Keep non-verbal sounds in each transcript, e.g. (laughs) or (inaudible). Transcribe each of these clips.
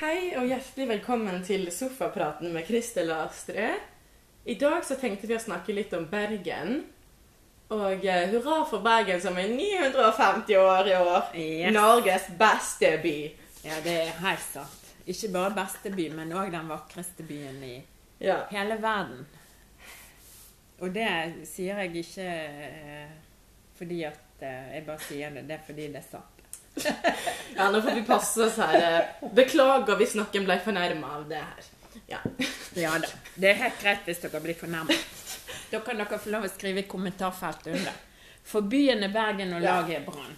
Hei og hjertelig velkommen til Sofapraten med Kristel og Astrid. I dag så tenkte vi å snakke litt om Bergen. Og eh, hurra for Bergen som er 950 år i år. Yes. Norges beste by. Ja, det er helt sant. Ikke bare beste by, men òg den vakreste byen i Ja. hele verden. Og det sier jeg ikke eh, fordi at eh, jeg bare sier det. Det er fordi det er sant. (laughs) ja, nå får vi passe oss her. Beklager hvis noen ble fornærma av det her. Ja. Ja da. Det er helt greit hvis dere blir fornærmet. Da kan dere få lov å skrive i kommentarfeltet under. For byen er Bergen, og laget er Brann.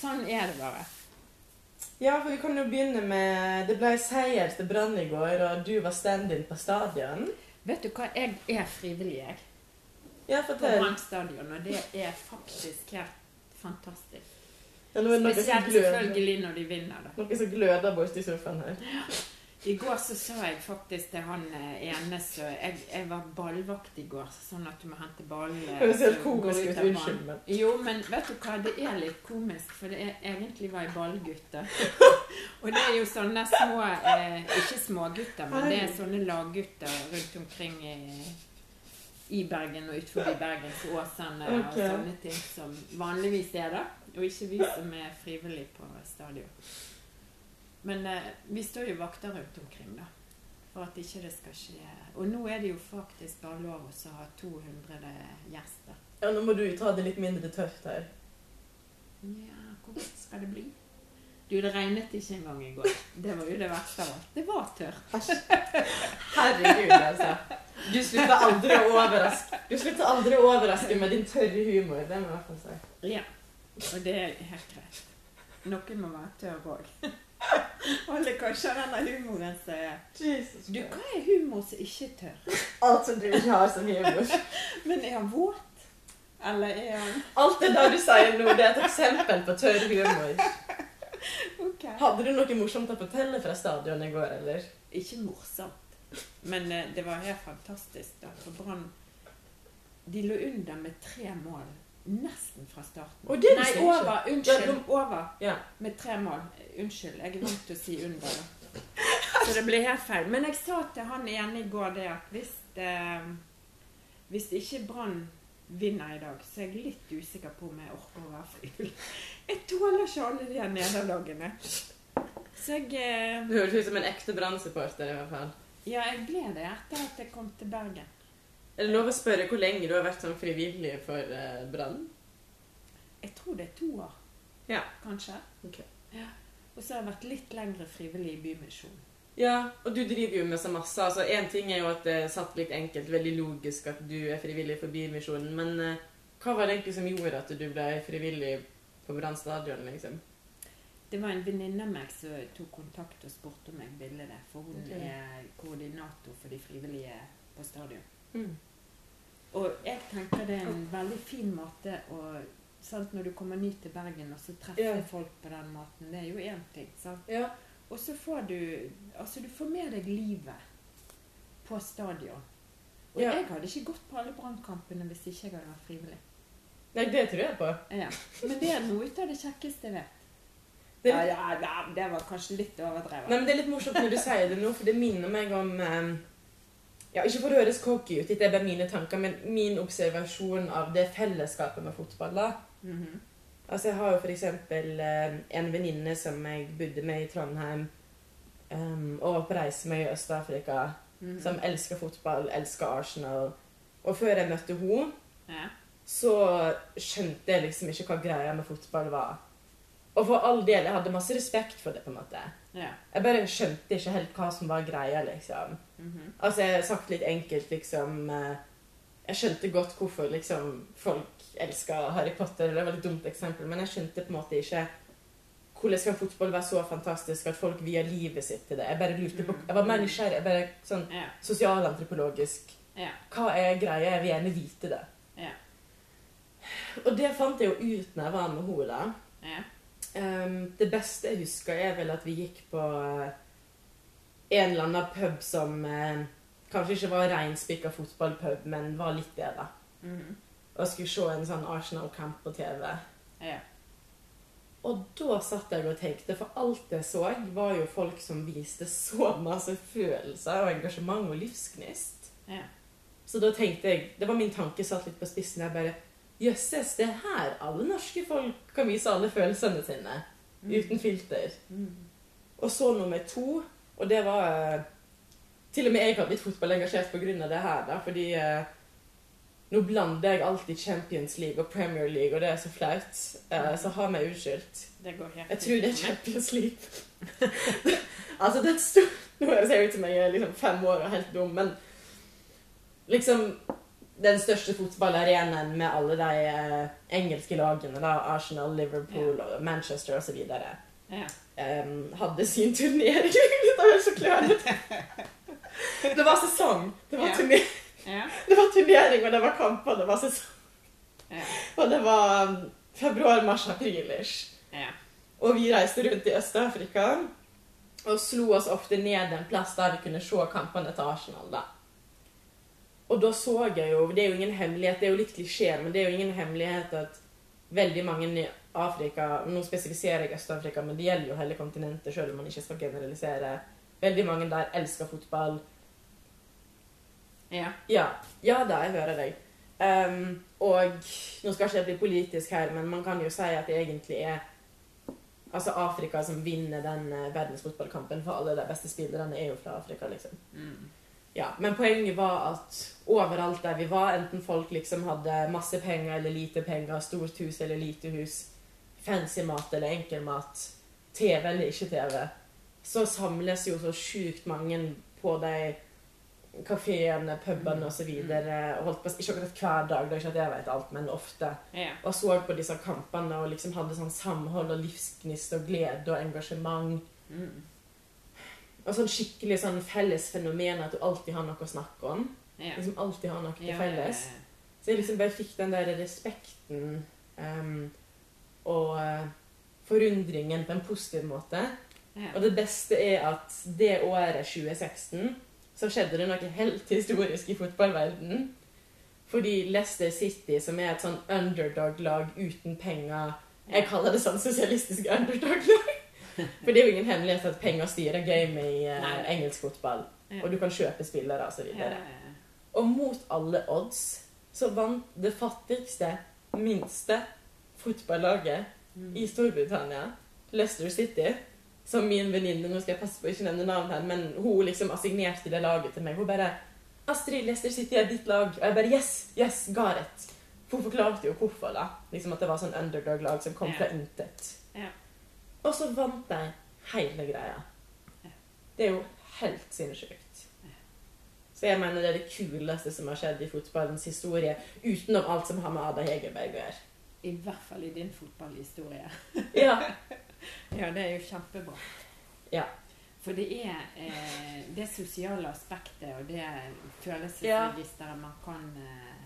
Sånn er det bare. ja, for vi kan jo begynne med Det ble seier til Brann i går, og du var stand-in på stadion. Vet du hva, jeg er frivillig, jeg. Ja, På fortell. Brann stadion, og det er faktisk helt fantastisk. Ja, Spesielt selvfølgelig når de vinner, da. noe som gløder borti sofaen her. I går så sa jeg faktisk til han eh, ene så jeg, jeg var ballvakt i går, sånn at du må hente ballen Det helt komisk ut, unnskyld, men- Jo, men vet du hva, det er litt komisk, for det er, egentlig var jeg ballgutter. (laughs) Og det er jo sånne små eh, Ikke smågutter, men det er sånne laggutter rundt omkring i, i Bergen og utenfor Bergens Åsane og sånne ting som vanligvis er det. Og ikke vi som er frivillige på stadion. Men eh, vi står jo vakter rundt omkring, da. For at ikke det skal skje. Og nå er det jo faktisk bare lov å ha 200 gjester. Ja, nå må du ta det litt mindre tøft her. Ja, hvor godt skal det bli? Du, det regnet ikke engang i går. Det var jo det verste av alt. Det var tørt. Herregud, altså. Du slutter aldri å overraske Du slutter aldri å overraske med din tørre humor. Det må jeg i hvert fall si. Ja. Og det er helt greit. Noen må være tørr òg. Alle kanskje har denne humoren som er Jesus Du, hva er humor som ikke er tørr? Alt som du ikke har som humor. (laughs) Men er han våt? Eller er han Alt det der du sier nå, det er et eksempel på tørr humor. (laughs) Okay. Hadde du noe morsomt å fortelle fra stadion i går, eller? Ikke morsomt. Men eh, det var helt fantastisk. da, For Brann De lå under med tre mål nesten fra starten. Nei, over. Unnskyld. Over Ja. med tre mål. Unnskyld. Jeg er vant til å si under, da. (laughs) Så det blir helt feil. Men jeg sa til han ene i går det at hvis eh, Hvis ikke Brann vinner i dag, så er jeg litt usikker på om jeg orker å være frivillig. Jeg tåler ikke alle de her nederlagene. Så jeg eh, Du høres ut som en ekte Brann-supporter i hvert fall. Ja, jeg ble det etter at jeg kom til Bergen. Er det lov å spørre hvor lenge du har vært sånn frivillig for uh, Brann? Jeg tror det er to år, Ja. kanskje. Ok. Ja. Og så har jeg vært litt lengre frivillig i Bymisjonen. Ja, og du driver jo med så masse. altså Én ting er jo at det er satt litt enkelt, veldig logisk at du er frivillig for Bymisjonen, men uh, hva var det egentlig som gjorde at du ble frivillig på Brann stadion, liksom? Det var en venninne av meg som tok kontakt og spurte om jeg ville det. For hun er koordinator for de frivillige på stadion. Mm. Og jeg tenker det er en veldig fin måte å sant, Når du kommer ny til Bergen og så treffer Ja. folk på den måten, det er jo én ting. sant? Ja. Og så får du Altså, du får med deg livet på stadion. Og Ja. jeg hadde ikke gått på alle brannkampene hvis ikke jeg hadde vært frivillig. Nei, det tror jeg på. Ja. Men det er noe av det kjekkeste jeg vet. Det ja, ja, det var kanskje litt overdrevet. nei, men det er litt morsomt når du sier det nå, for det minner meg om eh, ja, Ikke for å høres cocky ut, det er bare mine tanker, men min observasjon av det fellesskapet med fotball. da. Mhm. Altså, Jeg har jo f.eks. Eh, en venninne som jeg bodde med i Trondheim, um, og var på reise med i Øst-Afrika, Mhm. som elsker fotball, elsker Arsenal. Og før jeg møtte henne, ja. så skjønte jeg liksom ikke hva greia med fotball var. Og for all del, jeg hadde masse respekt for det, på en måte. ja. Jeg bare skjønte ikke helt hva som var greia, liksom. Mhm. Altså, jeg har sagt litt enkelt, liksom eh, Jeg skjønte godt hvorfor liksom folk elska Harry Potter. Det var et dumt eksempel, men jeg skjønte på en måte ikke hvordan skal fotball være så fantastisk at folk vier livet sitt til det. Jeg bare lurte på, jeg var mer nysgjerrig. jeg bare sånn Ja. Sosialantropologisk. Ja. Hva er greia? Jeg vil gjerne vite det. Ja. Og det fant jeg jo ut når jeg var med henne. Ja. Ehm, det beste jeg husker, er vel at vi gikk på uh, en eller annen pub som uh, kanskje ikke var reinspikka fotballpub, men var litt da. Mhm. Og skulle se en sånn Arsenal-kamp på TV. Ja. Og da satt jeg og tenkte, for alt jeg så, var jo folk som viste så masse følelser og engasjement og livsgnist. Ja. Så da tenkte jeg Det var min tanke satt litt på spissen. Jeg bare Jøsses, det er her alle norske folk kan vise alle følelsene sine. Uten filter. Mm. Og så nummer to, og det var eh, Til og med jeg har blitt fotballengasjert pga. det her, da, fordi eh, nå blander jeg alltid Champions League og Premier League, og det er så flaut. Eh, så ha meg unnskyldt. Det går helt Jeg tror det er. Champions League. (laughs) altså, det er et stort Nå ser jeg ut som jeg er liksom fem år og helt dum, men liksom Den største fotballarenaen med alle de eh, engelske lagene, da, Arsenal, Liverpool og Manchester osv., Ja. um, hadde sin turnering. (laughs) Dette var så klønete. Det var sesong. Det var, Ja. Ja. det var turnering, og det var kamper. Det var sesong. Ja. Og det var um, februar, mars, april-ish. Ja. Og vi reiste rundt i Øst-Afrika og slo oss ofte ned en plass der vi kunne se kampene til Arsenal. da. Og da så jeg jo Det er jo ingen hemmelighet, det er jo litt klisjé, men det er jo ingen hemmelighet at veldig mange i Afrika Nå spesifiserer jeg Øst-Afrika, men det gjelder jo hele kontinentet, selv om man ikke skal generalisere. Veldig mange der elsker fotball. Ja. Ja, ja da, jeg hører deg. Um, og nå skal ikke jeg bli politisk her, men man kan jo si at det egentlig er altså Afrika som vinner den eh, verdensfotballkampen, for alle de beste spillerne er jo fra Afrika, liksom. Mm. Ja, Men poenget var at overalt der vi var, enten folk liksom hadde masse penger eller lite penger, stort hus eller lite hus, fancy mat eller enkel mat, TV eller ikke TV, så samles jo så sjukt mange på de kafeene, pubene osv. På, ikke akkurat hver dag, det er ikke at jeg vet alt, men ofte. Ja. Og så på disse kampene og liksom hadde sånn samhold og livsgnist og glede og engasjement. Mm. Og sånn skikkelig sånn felles fenomen at du alltid har noe å snakke om. Ja. Liksom alltid har noe til felles. Så jeg liksom bare fikk den der respekten um, og eh, forundringen på en positiv måte. ja. Og det beste er at det året 2016 så skjedde det noe helt historisk i fotballverdenen. Fordi Leicester City, som er et sånn underdog-lag uten penger Jeg kaller det sånn sosialistisk underdog-lag. (laughs) For det er jo ingen hemmelighet at penger styrer gamet i eh, engelsk fotball. Ja. Og du kan kjøpe spillere osv. Ja, ja, ja. Og mot alle odds så vant det fattigste, minste fotballaget Mm. i Storbritannia, Leicester City, som min venninne Nå skal jeg passe på å ikke nevne navn her, men hun liksom assignerte det laget til meg. Hun bare 'Astrid, Leicester City er ditt lag.' Og jeg bare 'Yes, yes, Gareth'. For Hun forklarte jo hvorfor, da. Liksom At det var sånn underdog-lag som kom fra intet. Ja. Og så vant de hele greia. Det er jo helt sinnssykt. Så jeg mener det er det kuleste som har skjedd i fotballens historie, utenom alt som har med Ada Hegerberg å gjøre. I hvert fall i din fotballhistorie. Ja. (laughs) Ja, det er jo kjempebra. Ja. For det er eh, det sosiale aspektet og det følelsesregisteret man kan eh,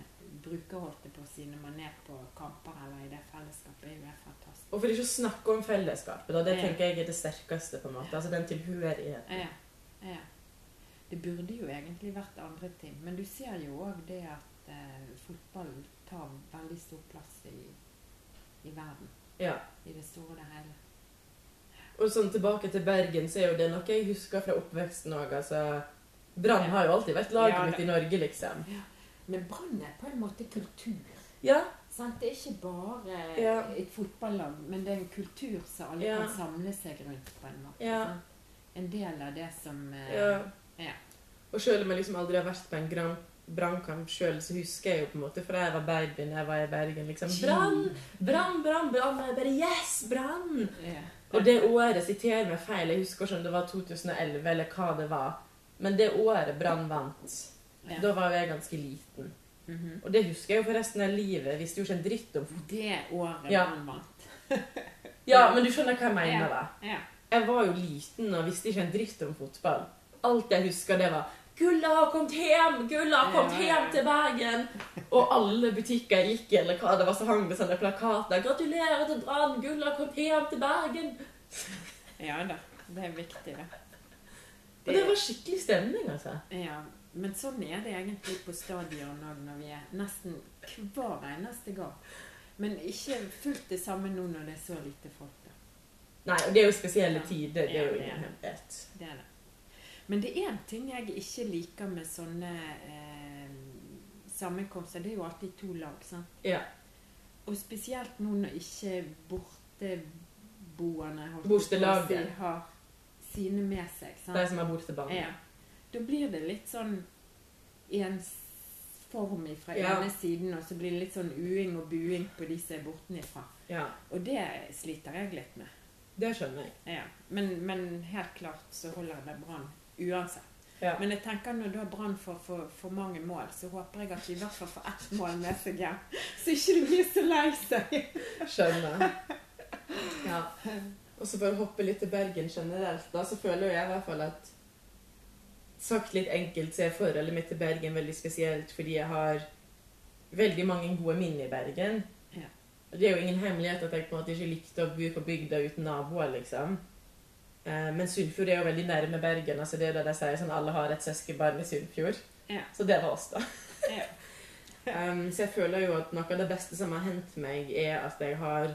bruke holdt det på å si, når man er på kamper eller i det fellesskapet, er jo helt fantastisk. Og for ikke å snakke om fellesskapet, da, det Ja. tenker jeg er det sterkeste. på en måte, altså Den tilhørigheten. Ja, ja. Det burde jo egentlig vært andre ting, men du ser jo òg det at eh, fotball tar veldig stor plass i, i verden. Ja. I det store og det hele. Og sånn tilbake til Bergen, så er jo det noe jeg husker fra oppveksten òg. Altså, Brann har jo alltid vært laget Ja, mitt i Norge, liksom. Men Brann er på en måte kultur. Ja, Sant? Det er ikke bare Ja. et fotballag, men det er en kultur som alle Ja. kan samle seg rundt. på En måte. Ja. En del av det som eh, ja. ja. Og selv om jeg liksom aldri har vært på en gran- brannkamp sjøl, så husker jeg jo på en måte fra jeg var baby da jeg var i Bergen. liksom, Brann! Brann, brann, brann! Og jeg bare Yes! Brann! Ja. Og det året, siterer meg feil, jeg husker ikke om det var 2011 eller hva det var, men det året Brann vant, Ja. da var jeg ganske liten. Mhm. Og det husker jeg jo for resten av livet. Visste jo ikke en dritt om Det året Ja. Brann vant. (laughs) Ja, men du skjønner hva jeg mener, da. Ja. Jeg var jo liten og visste ikke en dritt om fotball. Alt jeg husker, det var 'Gulla har kommet hjem! Gulla har kommet hjem til Bergen!' Og alle butikker jeg gikk i, eller hva det var, så hang det sånne plakater. 'Gratulerer til Brann! Gulla har kommet hjem til Bergen!' ja da. Det er viktig, det. Og det var skikkelig stemning, altså. Ja, men sånn er det egentlig på stadion òg, når vi er nesten hver eneste gang. Men ikke fullt det samme nå når det er så lite folk Da. Nei, og det er jo spesielle Ja. tider. Det er jo det er ingen det. hemmelighet. Det er det. Men det er en ting jeg ikke liker med sånne eh, sammenkomster. Det er jo alltid to lag. sant? Ja. Og spesielt nå når ikke borteboerne si, har sine med seg. sant? De som har bortebarn. Ja. Da blir det litt sånn ensformig fra Ja. ene siden, og så blir det litt sånn uing og buing på de som er bortenifra. Ja, Og det sliter jeg litt med. det skjønner jeg. Ja. Men, men helt klart så holder jeg med Brann uansett. Ja. Men jeg tenker når da Brann får for, for mange mål, så håper jeg at de i hvert fall får ett mål med seg hjem. (laughs) Så ikke de blir så lei seg. Skjønner. Ja. Og så for å hoppe litt til Bergen generelt, da, så føler jeg i hvert fall at Sagt litt enkelt så er forholdet mitt til Bergen veldig spesielt fordi jeg har veldig mange gode minner i Bergen. Ja. Det er jo ingen hemmelighet at jeg på en måte ikke likte å bo på bygda uten naboer, liksom. Eh, Men Sunnfjord er jo veldig nærme Bergen. altså Det er da de sier sånn alle har et søskenbarn i Sunnfjord. Ja. Så det var oss, da. Ja. (laughs) Um, så jeg føler jo at noe av det beste som har hendt meg, er at jeg har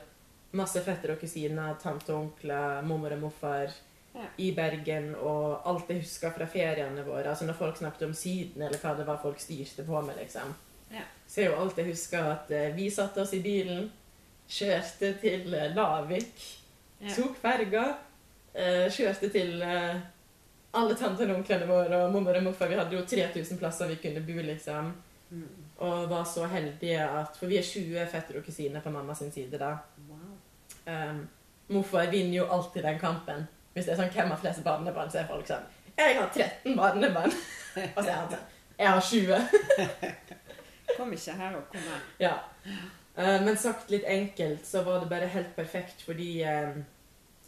masse fetter og kusiner, tante og onkler, mormor og morfar Ja. i Bergen, og alt jeg husker fra feriene våre. Altså når folk snakket om Syden, eller hva det var folk styrte på med, liksom. Ja. Så er jo alt jeg husker at eh, vi satte oss i bilen, kjørte til eh, Lavik, Ja. tok ferga, eh, kjørte til alle tantene og onklene våre og mormor og morfar. Vi hadde jo 3000 plasser vi kunne bo, liksom. Mm. Og var så heldige at For vi er 20 fettere og kusiner på mamma sin side, da. Wow. Um, morfar vinner jo alltid den kampen. Hvis det er sånn hvem har flest barnebarn, så er folk sånn Jeg har 13 barnebarn. (laughs) Og så er han sånn Jeg har 20. (laughs) Kom ikke her og kom her. Ja. Eh, men sagt litt enkelt, så var det bare helt perfekt fordi eh,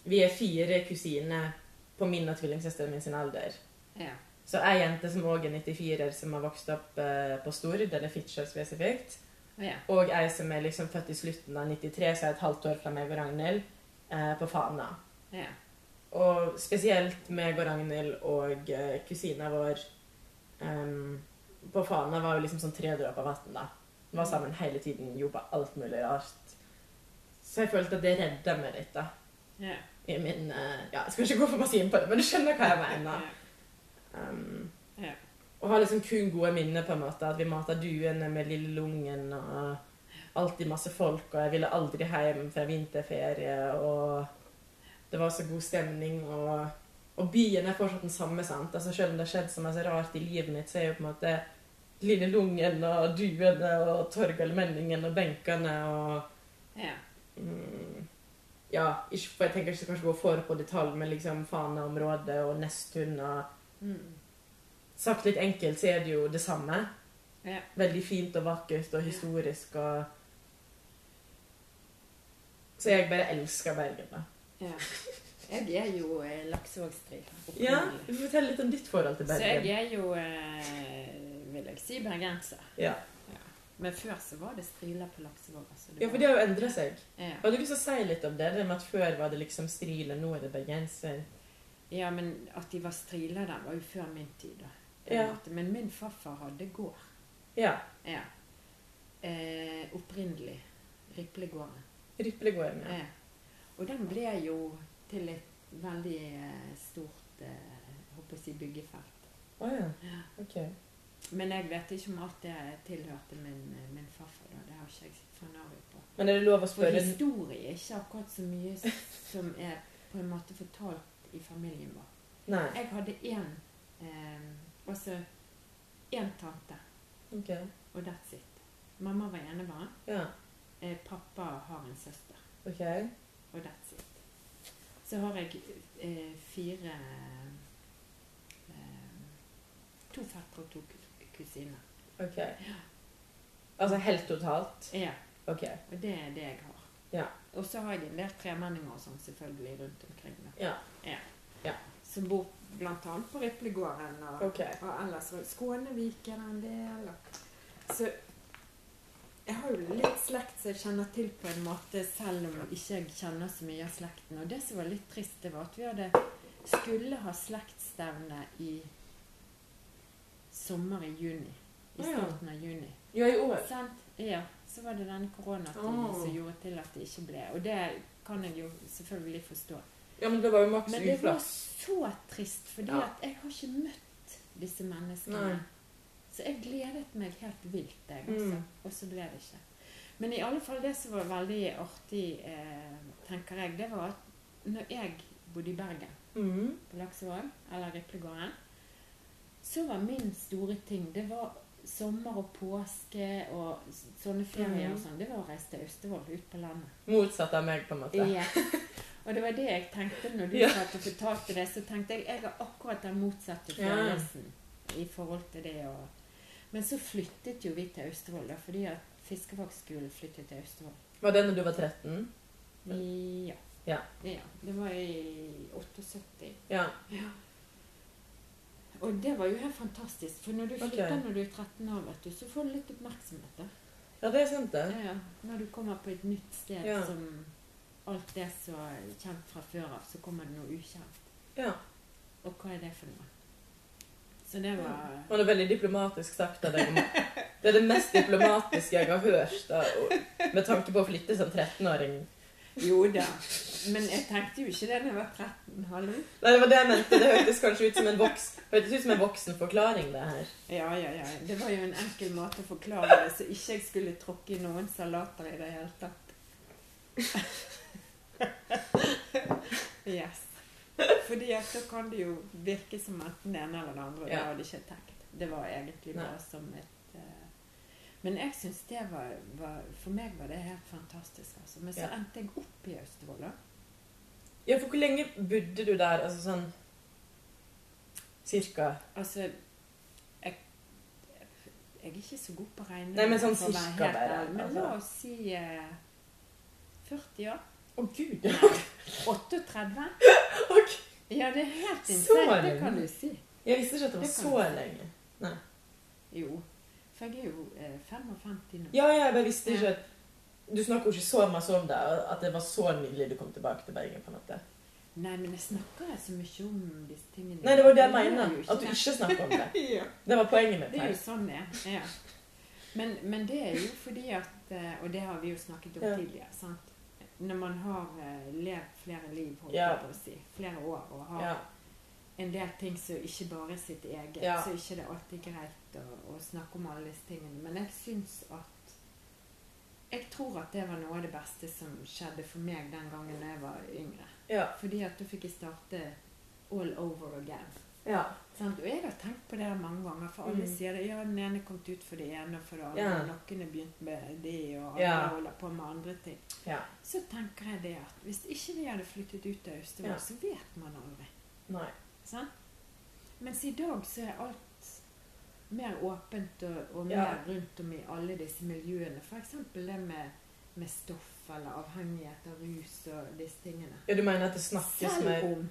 vi er fire kusiner på min og tvillingsøsteren min sin alder. Ja. Så ei jente som òg er 94-er, som har vokst opp eh, på Stord, eller Fitjar spesifikt. Ja. Og ei som er liksom født i slutten av 93, så er et halvt år fra meg og Ragnhild, eh, på Fana. Ja. Og spesielt meg og Ragnhild og eh, kusina vår um, på Fana var jo liksom sånn tre dråper vann, da. Var sammen hele tiden, jobba alt mulig rart. Så jeg følte at det redda meg litt, da. Yeah. I min uh, Ja, jeg skal ikke gå for masse inn på det, men du skjønner hva jeg mener. Um, yeah. og har liksom kun gode minner, på en måte. At vi mata duene med lille lungen, og alltid masse folk, og jeg ville aldri hjem fra vinterferie, og det var så god stemning, og, og byen er fortsatt den samme, sant. Altså Selv om det har skjedd så mye rart i livet mitt, så er jo på en måte lille lungen og duene og Torgallmenningen og benkene og Ja. mm, Ja, ikke, for jeg tenker ikke kanskje gå for på detalj, men liksom Fana-området og Nesttun og Mm. Sagt litt enkelt så er det jo det samme. Ja. Veldig fint og vakkert og historisk og Så jeg bare elsker Bergen, da. Ja. (laughs) Jeg er jo eh, laksevågstril. Ja, Fortell litt om ditt forhold til Så jeg er jo, eh, vil jeg si, bergenser. Ja. Men før så var det striler på Laksevåg. Altså. ja, for det har jo endra seg. ja. Har du lyst til å si litt om det? Det med at Før var det liksom striler, nå er det bergenser. ja, men at de var striler der, var jo før min tid. da. på en Ja. måte. Men min farfar hadde gård. Ja. Ja. Eh, opprinnelig. Riplegården. Riplegården. Ja. Ja. Og den ble jo til et veldig eh, stort eh, jeg håper å si byggefelt. Å oh, Ja. Ok. Men jeg vet ikke om alt det tilhørte min, min farfar. da. Det har ikke jeg fornøyd på. Men er det lov å spørre For historie er ikke akkurat så mye som er på en måte fortalt i familien vår. Nei. Jeg hadde én eh, altså én tante, Ok. og that's it. Mamma var enebarn. Ja. Eh, pappa har en søster, Ok. Og that's it. Så har jeg eh, fire eh, To fettere og to kusiner. Ok. Altså helt totalt? Ja, Ok. og det er det jeg har. Ja. Og så har jeg en del tremenninger og sånn selvfølgelig rundt omkring. Ja. Ja. Som bor annet på Riplegården og, okay. og ellers Skåneviken en del. Og. Så jo litt slekt som jeg kjenner til på en måte, selv om ikke jeg kjenner så mye av slekten. Og det som var litt trist, det var at vi hadde skulle ha slektsstevne i sommer i juni. I starten av juni. Ja, i år. Sant? Ja. så var det denne koronatiden oh. som gjorde til at det ikke ble. Og det kan jeg jo selvfølgelig forstå. Ja, men det var jo maks Men det var så trist, fordi Ja. at jeg har ikke møtt disse menneskene. Nei. Så jeg gledet meg helt vilt, jeg, altså. Mm. Og så ble det ikke. Men i alle fall det som var veldig artig, eh, tenker jeg, det var at når jeg bodde i Bergen, Mm. på Laksevåg, eller Riplegården, så var min store ting Det var sommer og påske og sånne ferier mm. og sånn. Det var å reise til Austevoll, ut på landet. Motsatt av meg, på en måte. Ja. (laughs) Og det var det jeg tenkte når du Ja. satt og fortalte det. Så tenkte jeg jeg har akkurat den motsatte Ja. i forhold til det. Og... Men så flyttet jo vi til Austevoll, da, fordi at fiskefagskolen flyttet til Austevoll. Var det når du var 13? I, ja. Ja. ja. Det var i 78. Ja. Og det var jo helt fantastisk, for når du flytter okay. når du er 13 år, vet du, så får du litt oppmerksomhet. da. ja, det er sant, det. Ja, ja. Når du kommer på et nytt sted Ja. som alt det som er kjent fra før av, så kommer det noe ukjent. Ja. Og hva er det for noe? Så det var Og det er veldig diplomatisk sagt av deg. Det er det mest diplomatiske jeg har hørt da, med tanke på å flytte som 13-åring. Jo da. Men jeg tenkte jo ikke det da jeg var 13. Hallo? Nei, det var det jeg mente. Det hørtes kanskje ut som en, voks, ut som en voksen forklaring, det her. Ja, ja, ja. Det var jo en enkel måte å forklare det, så ikke jeg skulle tråkke i noen salater i det hele tatt. (laughs) Yes. (laughs) Fordi at da kan det jo virke som enten det ene eller det andre. og Det Ja. hadde ikke tenkt. Det var egentlig Nei. bare som et uh... Men jeg syns det var, var For meg var det helt fantastisk, altså. Men så Ja. endte jeg opp i Austevoll, da. Ja, for hvor lenge bodde du der? Altså sånn Cirka? Altså jeg, jeg er ikke så god på å regne. Nei, men sånn cirka bare. Men altså. la oss si uh, 40 år. Å, gud! Nei, 38? Ok. Ja, det er helt insane, det kan du si. Jeg visste ikke at det var Det så lenge. Jo. For jeg er jo eh, 55 nå. Ja, ja, jeg bare visste ikke at Du snakker jo ikke så masse om det, at det var så nydelig du kom tilbake til Bergen. på en måte. Nei, men jeg snakker så mye om disse tingene. Nei, det var det jeg mener. At du ikke snakker om det. (laughs) ja. Det var poenget mitt Det er jo sånn det er. Ja. Men, men det er jo fordi at eh, Og det har vi jo snakket om Ja. tidligere. sant? Når man har eh, levd flere liv, holdt jeg på å si, flere år, og har Ja. en del ting som ikke bare er sitt eget, så er ikke det alltid greit å, å snakke om alle disse tingene. Men jeg syns at Jeg tror at det var noe av det beste som skjedde for meg den gangen jeg var yngre. Ja. Fordi at da fikk jeg starte all over again. Ja. Sånn, Og jeg har tenkt på det mange ganger, for alle Mm. sier det. Ja, den ene kom ut for det ene og for det andre. Ja. Noen har begynt med det, og andre Ja. holder på med andre ting. ja. Så tenker jeg det at hvis ikke vi hadde flyttet ut av Austevoll, så vet man aldri. Nei. Sånn? Mens i dag så er alt mer åpent og, og mer rundt om i alle disse miljøene. F.eks. det med, med stoff eller avhengighet av rus og disse tingene. Ja, du mener at det snakkes Selv mer om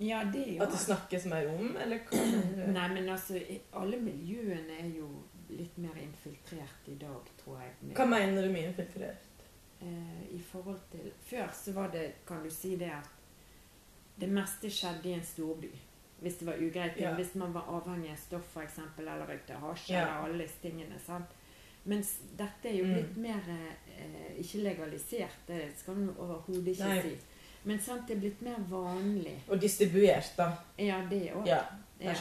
Ja, det er jo At det snakkes mer om, eller hva? (clears throat) Nei, men altså, alle miljøene er jo litt mer infiltrert i dag, tror jeg. Hva mener du med infiltrert? eh, I forhold til Før så var det, kan du si det at det meste skjedde i en storby. Hvis det var ugreit. Ja. Hvis man var avhengig av stoff, f.eks., eller røykte hasj, Ja. eller alle disse tingene. sant? Mens dette er jo Mm. litt mer eh, ikke legalisert, det skal man overhodet ikke Nei. si. Men sant, det er blitt mer vanlig. Og distribuert, da. Ja, det òg. Ja. Nå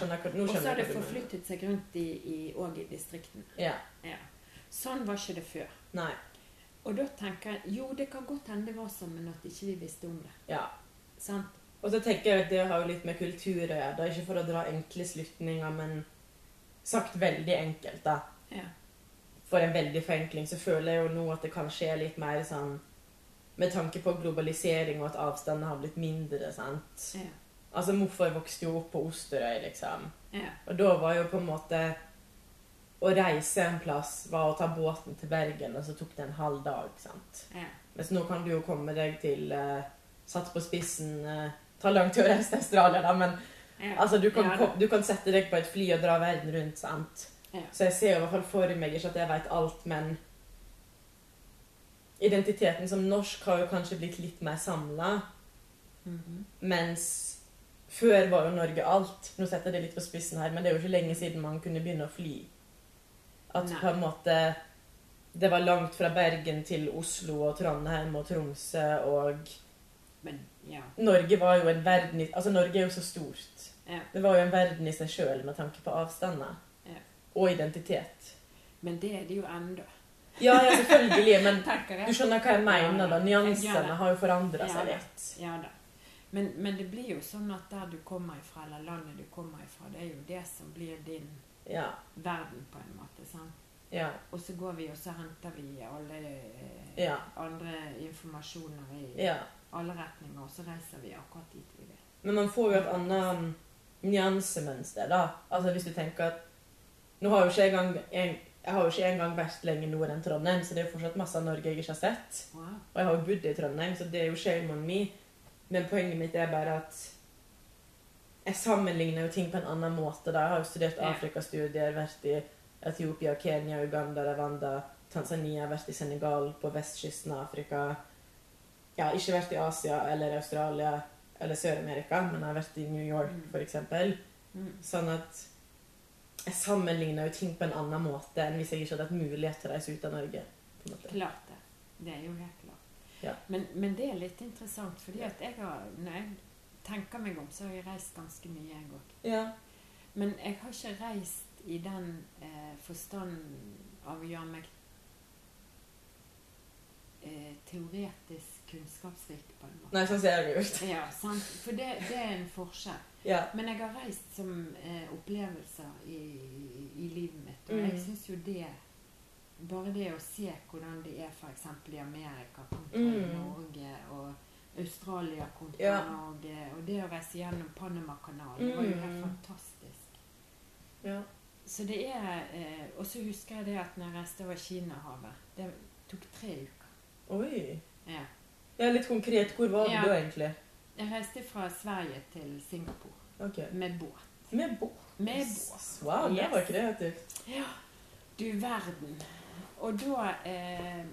Og så har det forflyttet seg rundt i, i, i distriktene. Ja. Ja. Sånn var ikke det før. Nei. Og da tenker jeg jo, det kan godt hende det var sånn, men at ikke vi visste om det. Ja. Sant? Og så tenker jeg at det har jo litt med kultur å gjøre. Ikke for å dra enkle slutninger, men sagt veldig enkelt, da. Ja. For en veldig forenkling så føler jeg jo nå at det kan skje litt mer sånn Med tanke på globalisering og at avstanden har blitt mindre, sant. Ja. Altså, morfar vokste jo opp på Osterøy, liksom. Ja. Og da var jo på en måte Å reise en plass var å ta båten til Bergen, og så tok det en halv dag, sant. Ja. Mens nå kan du jo komme deg til uh, Satt på spissen uh, Ta lang reise til Australia, da, men Ja. altså, du, kan, Ja, du kan sette deg på et fly og dra verden rundt, sant. Så jeg ser jo i hvert fall for meg ikke at jeg vet alt, men Identiteten som norsk har jo kanskje blitt litt mer samla, Mhm. mens før var jo Norge alt. Nå setter jeg det litt på spissen her, men det er jo ikke lenge siden man kunne begynne å fly. At Nei. på en måte det var langt fra Bergen til Oslo og Trondheim og Tromsø og Men ja. Norge var jo en verden i Altså, Norge er jo så stort. ja. Det var jo en verden i seg sjøl med tanke på avstander. Ja. Og identitet. Men det er det jo ennå. Ja, ja, selvfølgelig, men (laughs) du skjønner hva jeg mener, da. Nyansene har jo forandra seg litt. Ja da. Men, men det blir jo sånn at der du kommer ifra, eller landet du kommer ifra, det er jo det som blir din Ja. verden, på en måte. sant? Ja. Og så går vi og så henter vi alle eh, Ja. andre informasjoner i ja. alle retninger, og så reiser vi akkurat dit vi vil. Men man får jo et annet um, nyansemønster, da. Altså hvis du tenker at Nå har jo ikke jeg engang en, jeg har jo ikke engang vært lenger nord enn Trondheim, så det er jo fortsatt masse av Norge jeg ikke har sett. Wow. Og jeg har jo bodd i Trondheim, så det er jo shame on me. Men poenget mitt er bare at jeg sammenligner jo ting på en annen måte. da. Jeg har jo studert. Afrikastudier, vært i Etiopia, Kenya, Uganda, Rwanda, Tanzania, vært i Senegal, på vestkysten av Afrika. Ja, ikke vært i Asia eller Australia eller Sør-Amerika, men jeg har vært i New York f.eks. for eksempel. Mm. Sånn at jeg sammenligner jo ting på en annen måte enn hvis jeg ikke hadde hatt mulighet til å reise ut av Norge. Klart det. Det er jo helt klart. Ja. Men, men det er litt interessant, fordi at jeg har, når jeg tenker meg om, så har jeg reist ganske mye, jeg òg. Ja. Men jeg har ikke reist i den eh, forstand av å gjøre meg eh, teoretisk kunnskapsrik, på en måte. Nei, sånn ser jeg ut. (laughs) Ja, sant? For det, det er en forskjell. Ja. Men jeg har reist som eh, opplevelser i, i livet mitt, og jeg Mm. syns jo det Bare det å se hvordan det er f.eks. i Amerika kontra i Mm. Norge, og Australia kontra Ja. Norge, og det å reise gjennom Panamakanalen, det var jo helt Mm. fantastisk. ja. Så det er eh, Og så husker jeg det at når jeg reiste over Kinahavet Det tok tre uker. Oi. Ja. Ja, litt konkret. Hvor var Ja. du egentlig? Jeg reiste fra Sverige til Singapore Okay. med båt. Med båt. Med båt. Wow, det var kreativt. Ja. Du verden. Og da eh,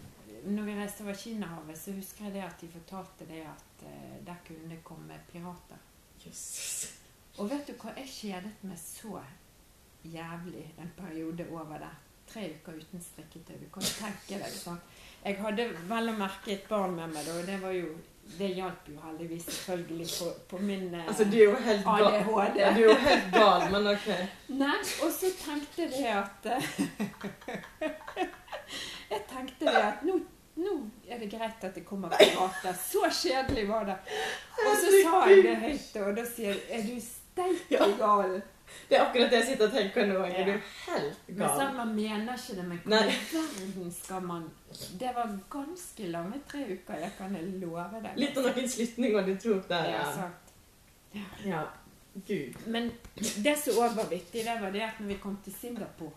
når vi reiste over Kinahavet, så husker jeg det at de fortalte det at eh, der kunne det komme pirater. Yes. Og vet du hva, jeg kjedet meg så jævlig en periode over der. Tre uker uten strikketøy. Du kan tenke deg sånn. Jeg hadde vel å merke et barn med meg, da, og det var jo Det hjalp jo heldigvis selvfølgelig på, på min eh, Altså, du er jo helt gal. ADHD. Ja, du er jo helt gal, men ok. Nei, og så tenkte jeg det at eh, (laughs) Jeg tenkte det at nå, nå er det greit at det kommer pirater. Så kjedelig var det. Og så sa jeg det høyt, og da sier jeg Er du steike gal? Det er akkurat det jeg sitter og tenker nå. Ja. du helt Men gal? sånn, Man mener ikke det, men hva i verden skal man Det var ganske lange tre uker, jeg kan love deg. Litt av noen slutninger du tok der. Ja, Ja. sant. ja. Gud. Men det som òg var vittig, det var det at når vi kom til Singapore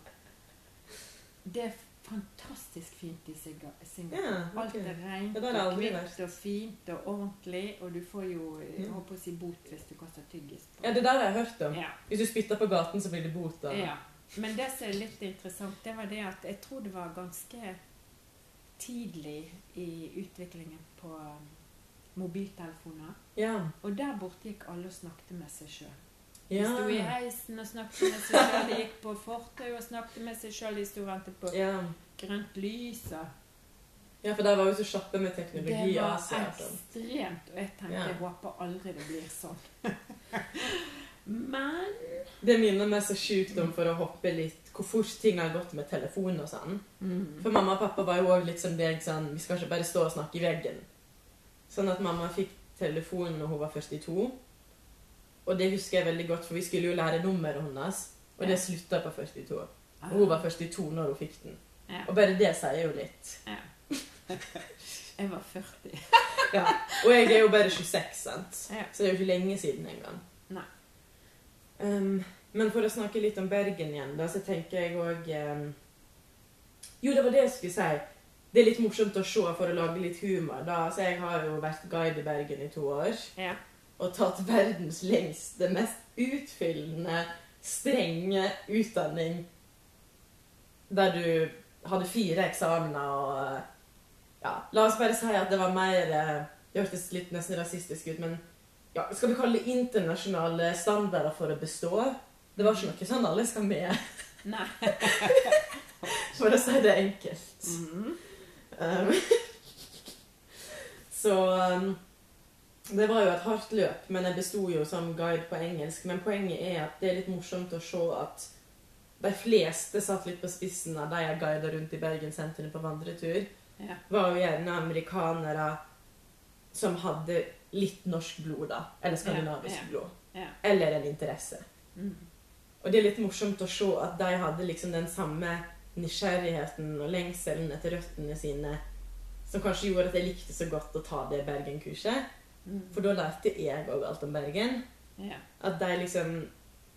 Det fantastisk fint i Singapore. Ja, okay. Alt er rent Ja, er og hvitt og fint og ordentlig, og du får jo jeg Ja. håper å si bot hvis du kaster tyggis på. Ja, det der har jeg hørt om. Ja. Hvis du spytter på gaten, så blir det bot. da. Ja. Men det som er litt interessant, det var det at jeg tror det var ganske tidlig i utviklingen på um, mobiltelefoner. Ja. Og der borte gikk alle og snakket med seg sjøl. De sto i heisen og snakket med seg sjøl. De gikk på fortau og snakket med seg sjøl. De sto og ventet på ja. grønt lys. Ja, for der var jo så kjappe med teknologi. Det var altså, sånn. ekstremt. Og jeg tenkte jeg håper aldri det blir sånn. (laughs) Men Det minner meg så sjukt om for å hoppe litt hvor fort ting har gått med telefon og sånn. mm, For mamma og pappa var jo òg litt som deg sånn Vi skal ikke bare stå og snakke i veggen. Sånn at mamma fikk telefon når hun var 42. Og det husker jeg veldig godt, for vi skulle jo lære nummeret hennes. Og det slutta på 42. Og hun var 42 når hun fikk den. Ja. Og bare det sier jo litt. Ja. (laughs) Jeg var 40. (laughs) Ja. Og jeg er jo bare 26, sant? Så det er jo ikke lenge siden engang. Um, men for å snakke litt om Bergen igjen, da, så tenker jeg òg um, Jo, det var det jeg skulle si. Det er litt morsomt å se for å lage litt humor. da. Så jeg har jo vært guide i Bergen i to år. Ja. Og tatt verdens lengste, mest utfyllende, strenge utdanning. Der du hadde fire eksamener og Ja, la oss bare si at det var mer eh, Det hørtes litt nesten rasistisk ut, men ja, skal vi kalle det internasjonale standarder for å bestå? Det var ikke noe sånn alle skal med. Nei. (laughs) for å si det enkelt. Mhm. Um, (laughs) så um, det var jo et hardt løp, men jeg besto jo som guide på engelsk. Men poenget er at det er litt morsomt å se at de fleste satt litt på spissen av de jeg guida rundt i Bergen sentrum på vandretur, Ja. var jo gjerne amerikanere som hadde litt norsk blod, da. Eller skandinavisk Ja, ja. blod. Eller en interesse. Mm. Og det er litt morsomt å se at de hadde liksom den samme nysgjerrigheten og lengselen etter røttene sine som kanskje gjorde at jeg likte så godt å ta det Bergen-kurset. For da lærte jeg òg alt om Bergen. Ja. At de liksom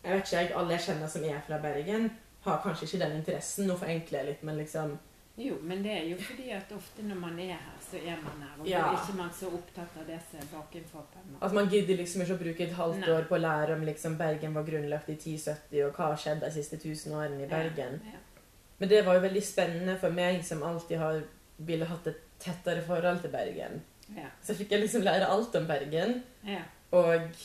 Jeg vet ikke, jeg, alle jeg kjenner som er fra Bergen, har kanskje ikke den interessen. Nå forenkler jeg litt, men liksom Jo, men det er jo fordi at ofte når man er her, så er man her. Og Ja. er ikke man så opptatt av det som er bakenfor. At man gidder liksom ikke å bruke et halvt Nei. år på å lære om liksom Bergen var grunnlagt i 1070, og hva har skjedd de siste tusen årene i Bergen. Ja. Men det var jo veldig spennende for meg som alltid har ville hatt et tettere forhold til Bergen. Ja. Så fikk jeg liksom lære alt om Bergen. Ja. Og,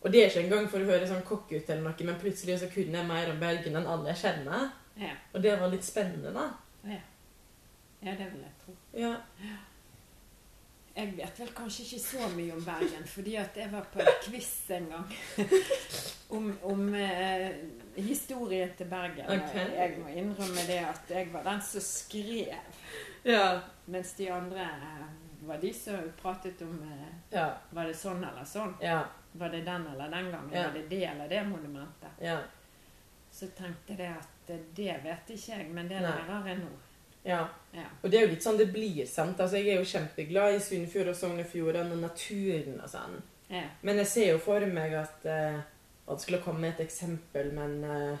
og det er ikke engang for å høre sånn kokk ut eller noe, men plutselig så kunne jeg mer om Bergen enn alle jeg kjenner. Ja. Og det var litt spennende, da. ja. ja, det vil jeg tro. Ja. Jeg vet vel kanskje ikke så mye om Bergen, fordi at jeg var på en quiz en gang (laughs) om, om eh, historien til Bergen. Okay. Jeg må innrømme det at jeg var den som skrev, Ja. mens de andre eh, var de som pratet om eh, Ja. Var det sånn eller sånn? Ja. Var det den eller den gangen? Ja. Var det det eller det monumentet? Ja. Så tenkte jeg at eh, det vet ikke jeg, men det lærer jeg nå. ja. Ja. Og det er jo litt sånn det blir, sant. Altså, jeg er jo kjempeglad i Sunnfjord og Sogn og Fjordane og naturen og sånn. Ja. Men jeg ser jo for meg at eh, det skulle komme et eksempel, men eh,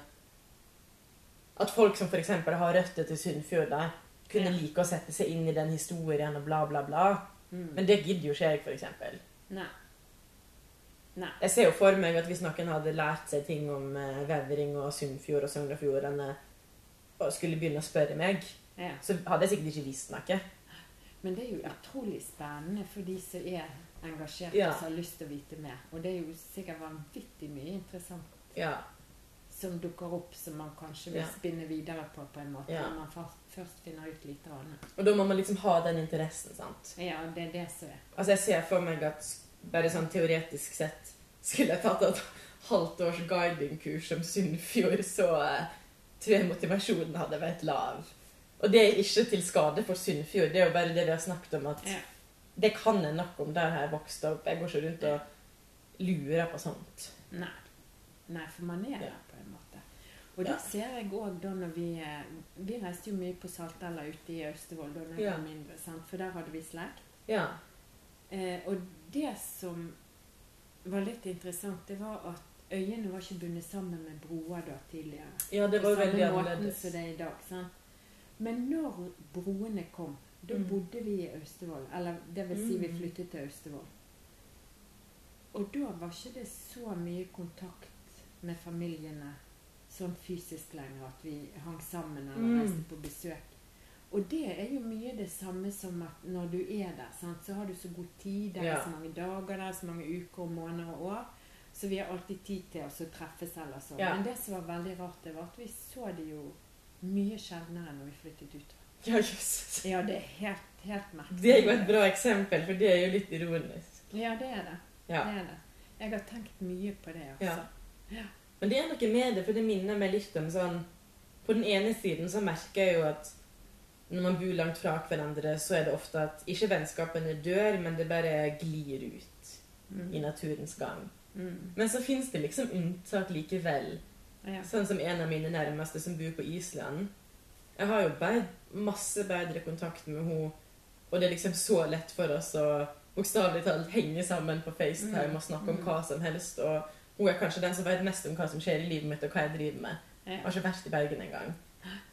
At folk som f.eks. har røtter til Sunnfjord, da, kunne like å sette seg inn i den historien og bla, bla, bla. Mm. Men det gidder jo ikke jeg, f.eks. Nei. Nei. Jeg ser jo for meg at hvis noen hadde lært seg ting om eh, Vevring og Sunnfjord og Sogn og Fjordane og skulle begynne å spørre meg, Ja. så hadde jeg sikkert ikke visst noe. Men det er jo utrolig spennende for de som er engasjert Ja. og som har lyst til å vite mer. Og det er jo sikkert vanvittig mye interessant Ja. Som dukker opp som man kanskje vil spinne videre på på en måte, Ja. når man først finner ut litt annet. Og da må man liksom ha den interessen, sant. Ja, det er det som er. Altså Jeg ser for meg at bare sånn teoretisk sett skulle jeg tatt et halvt års guidingkurs om Sunnfjord, så eh, tror jeg motivasjonen hadde vært lav. Og det er ikke til skade for Sunnfjord, det er jo bare det vi har snakket om, at Ja. det kan jeg nok om der jeg vokste opp. Jeg går ikke rundt og lurer på sånt. Nei. Nei, for man er Ja. der på en måte. Og det ser jeg òg da når vi eh, Vi reiste jo mye på Saltella ute i Austevoll da jeg var mindre, sant? for der hadde vi slekt. Ja. Eh, og det som var litt interessant, det var at øyene var ikke bundet sammen med broer da tidligere. ja, det var jo veldig annerledes. som det er i dag. Sant? Men når broene kom, da Mm. bodde vi i Austevoll. Eller det vil si vi Mm. flyttet til Austevoll. Og da var ikke det så mye kontakt med familiene sånn fysisk lenger, at vi hang sammen eller Mm. reiste på besøk. Og det er jo mye det samme som at når du er der, sant, så har du så god tid. Det er Ja. så mange dager der, så mange uker og måneder og år. Så vi har alltid tid til å treffes eller sånn. Ja. Men det som var veldig rart, det var at vi så det jo mye sjeldnere når vi flyttet ut. Ja, Jesus. Ja, det er helt, helt merkelig. Det er jo et bra eksempel, for det er jo litt ironisk. Ja, det er det. Ja. det, er det. Jeg har tenkt mye på det, også. Ja. Men det er noe med det, for det minner meg litt om sånn På den ene siden så merker jeg jo at når man bor langt fra hverandre, så er det ofte at ikke vennskapene dør, men det bare glir ut Mm. i naturens gang. Mm. Men så fins det liksom unntak likevel. Ja. Sånn som en av mine nærmeste som bor på Island. Jeg har jo bare masse bedre kontakt med henne, og det er liksom så lett for oss å bokstavelig talt henge sammen på FaceTime Mm. og snakke om Mm. hva som helst. Og hun er kanskje den som vet mest om hva som skjer i livet mitt, og hva jeg driver med. Jeg har ikke vært i Bergen engang.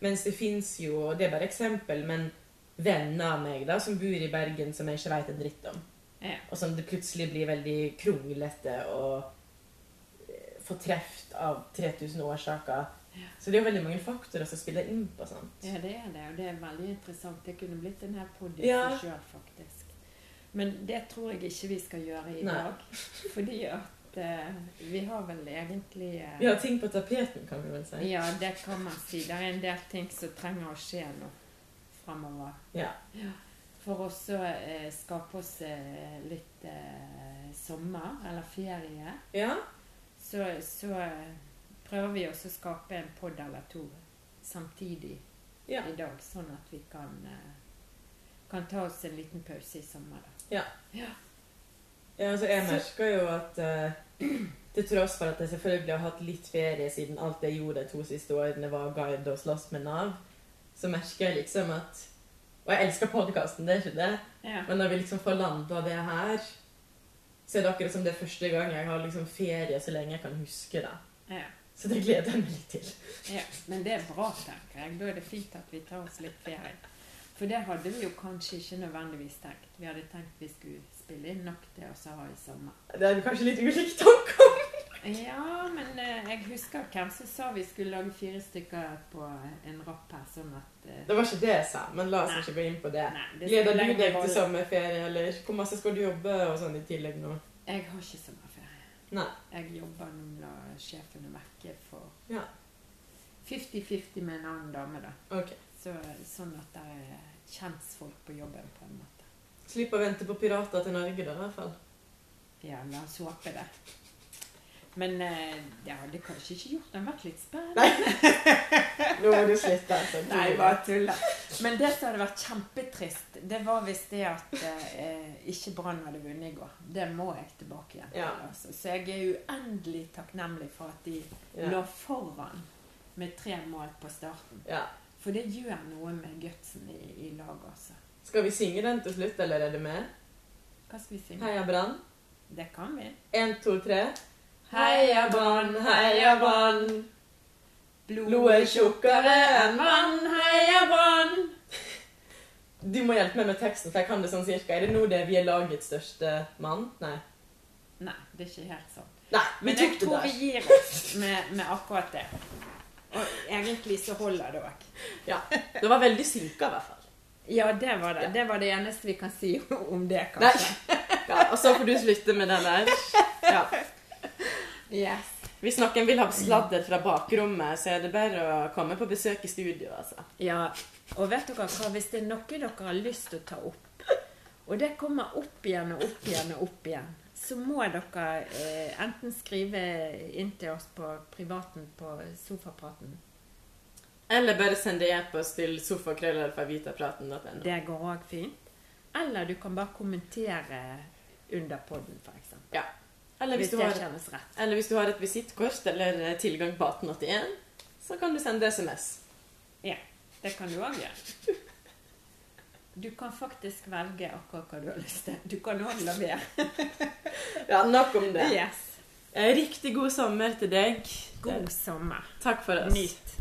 Mens det fins jo, det er bare eksempel, men venner av meg da, som bor i Bergen som jeg ikke vet en dritt om. Og som det plutselig blir veldig kronglete og eh, fortreft av 3000 årsaker. Så det er jo veldig mange faktorer som spiller inn på sånt. Ja, det er det, og det er veldig interessant. Det kunne blitt en hel podd i Ja. seg sjøl, faktisk. Men det tror jeg ikke vi skal gjøre i Nei. dag. Fordi at at eh, vi har vel egentlig eh, Vi har ting på tapeten, kan vi vel si. Ja, det kan man si. Det er en del ting som trenger å skje nå framover. Ja. For også eh, skape oss eh, litt eh, sommer, eller ferie, Ja. så, så eh, prøver vi også å skape en pod eller to samtidig Ja. i dag, sånn at vi kan, kan ta oss en liten pause i sommer. Da. Ja. Ja. Ja, altså jeg merker jo at eh, til tross for at jeg selvfølgelig har hatt litt ferie siden alt jeg gjorde de to siste årene var å guide og slåss med Nav, så merker jeg liksom at Og jeg elsker podkasten, det er ikke det, Ja. men når vi liksom får landa det her, så er det akkurat som det er første gang jeg har liksom ferie så lenge jeg kan huske det. Ja. Så det gleder jeg meg litt til. Ja, men det er bra, tenker jeg. Da er det fint at vi tar oss litt ferie. For det hadde vi jo kanskje ikke nødvendigvis tenkt. Vi hadde tenkt vi skulle spille inn nok til å ha i sommer. Det er kanskje litt ulik tanke om. Ja, men eh, jeg husker hvem som sa vi skulle lage fire stykker på en rapp her, sånn at eh, Det var ikke det jeg sa, men la oss Nei. ikke gå inn på det. Nei, det Gleder du deg til sommerferie, eller hvor masse skal du jobbe og sånn i tillegg nå? Jeg har ikke sommerferie. Nei. Jeg jobber nå la sjefene vekke for Ja. 50-50 med en annen dame, da. Okay. Så, sånn at det er kjentfolk på jobben, på en måte. Slipp å vente på pirater til Norge, da, i hvert fall. Ja, la oss håpe det. Men eh, det hadde kanskje ikke gjort den vært litt spennende. (laughs) Nå må du slutte. Altså. Nei, bare tulla. Men det som hadde vært kjempetrist, det var hvis det at eh, ikke Brann hadde vunnet i går. Det må jeg tilbake igjen til. Ja. Altså. Så jeg er uendelig takknemlig for at de Ja. lå foran med tre mål på starten. Ja. For det gjør noe med gutsen i, i laget, altså. Skal vi synge den til slutt, eller er det med? Hva skal vi synge? Heia Brann. Det kan vi. Én, to, tre. Heia Brann, heia Brann. Blodet er tjukkere enn vann. heia Brann! Du må hjelpe meg med teksten, for jeg kan det sånn cirka. Er det nå det vi er lagets største mann? Nei. Nei, det er ikke helt sånn. Nei, vi Men jeg tror vi gir oss med, med akkurat det. Og egentlig så holder det òg. Ja. Det var veldig synka, i hvert fall. Ja, det var det. Det var det eneste vi kan si (laughs) om det, kanskje. (laughs) Ja, og så får du slutte med den der. Ja. Yes. Hvis noen vil ha sladder fra bakrommet, så er det bare å komme på besøk i studio, altså. Ja, og vet dere hva? Hvis det er noe dere har lyst til å ta opp, og det kommer opp igjen og opp igjen og opp igjen, så må dere eh, enten skrive inn til oss på privaten på Sofapraten. Eller bare sende e-post til sofakrøllalfavitapraten.no. Det går òg fint. Eller du kan bare kommentere under podden, f.eks. Ja. Eller hvis, Hvis det har, kjennes rett. eller hvis du har et visittkort eller eh, tilgang på 1881, så kan du sende SMS. Ja, det kan du òg gjøre. Du kan faktisk velge akkurat hva du har lyst til. Du kan òg la være. (laughs) Ja, nok om det. Yes. Eh, Riktig god sommer til deg. God sommer. Takk for oss. Nyt.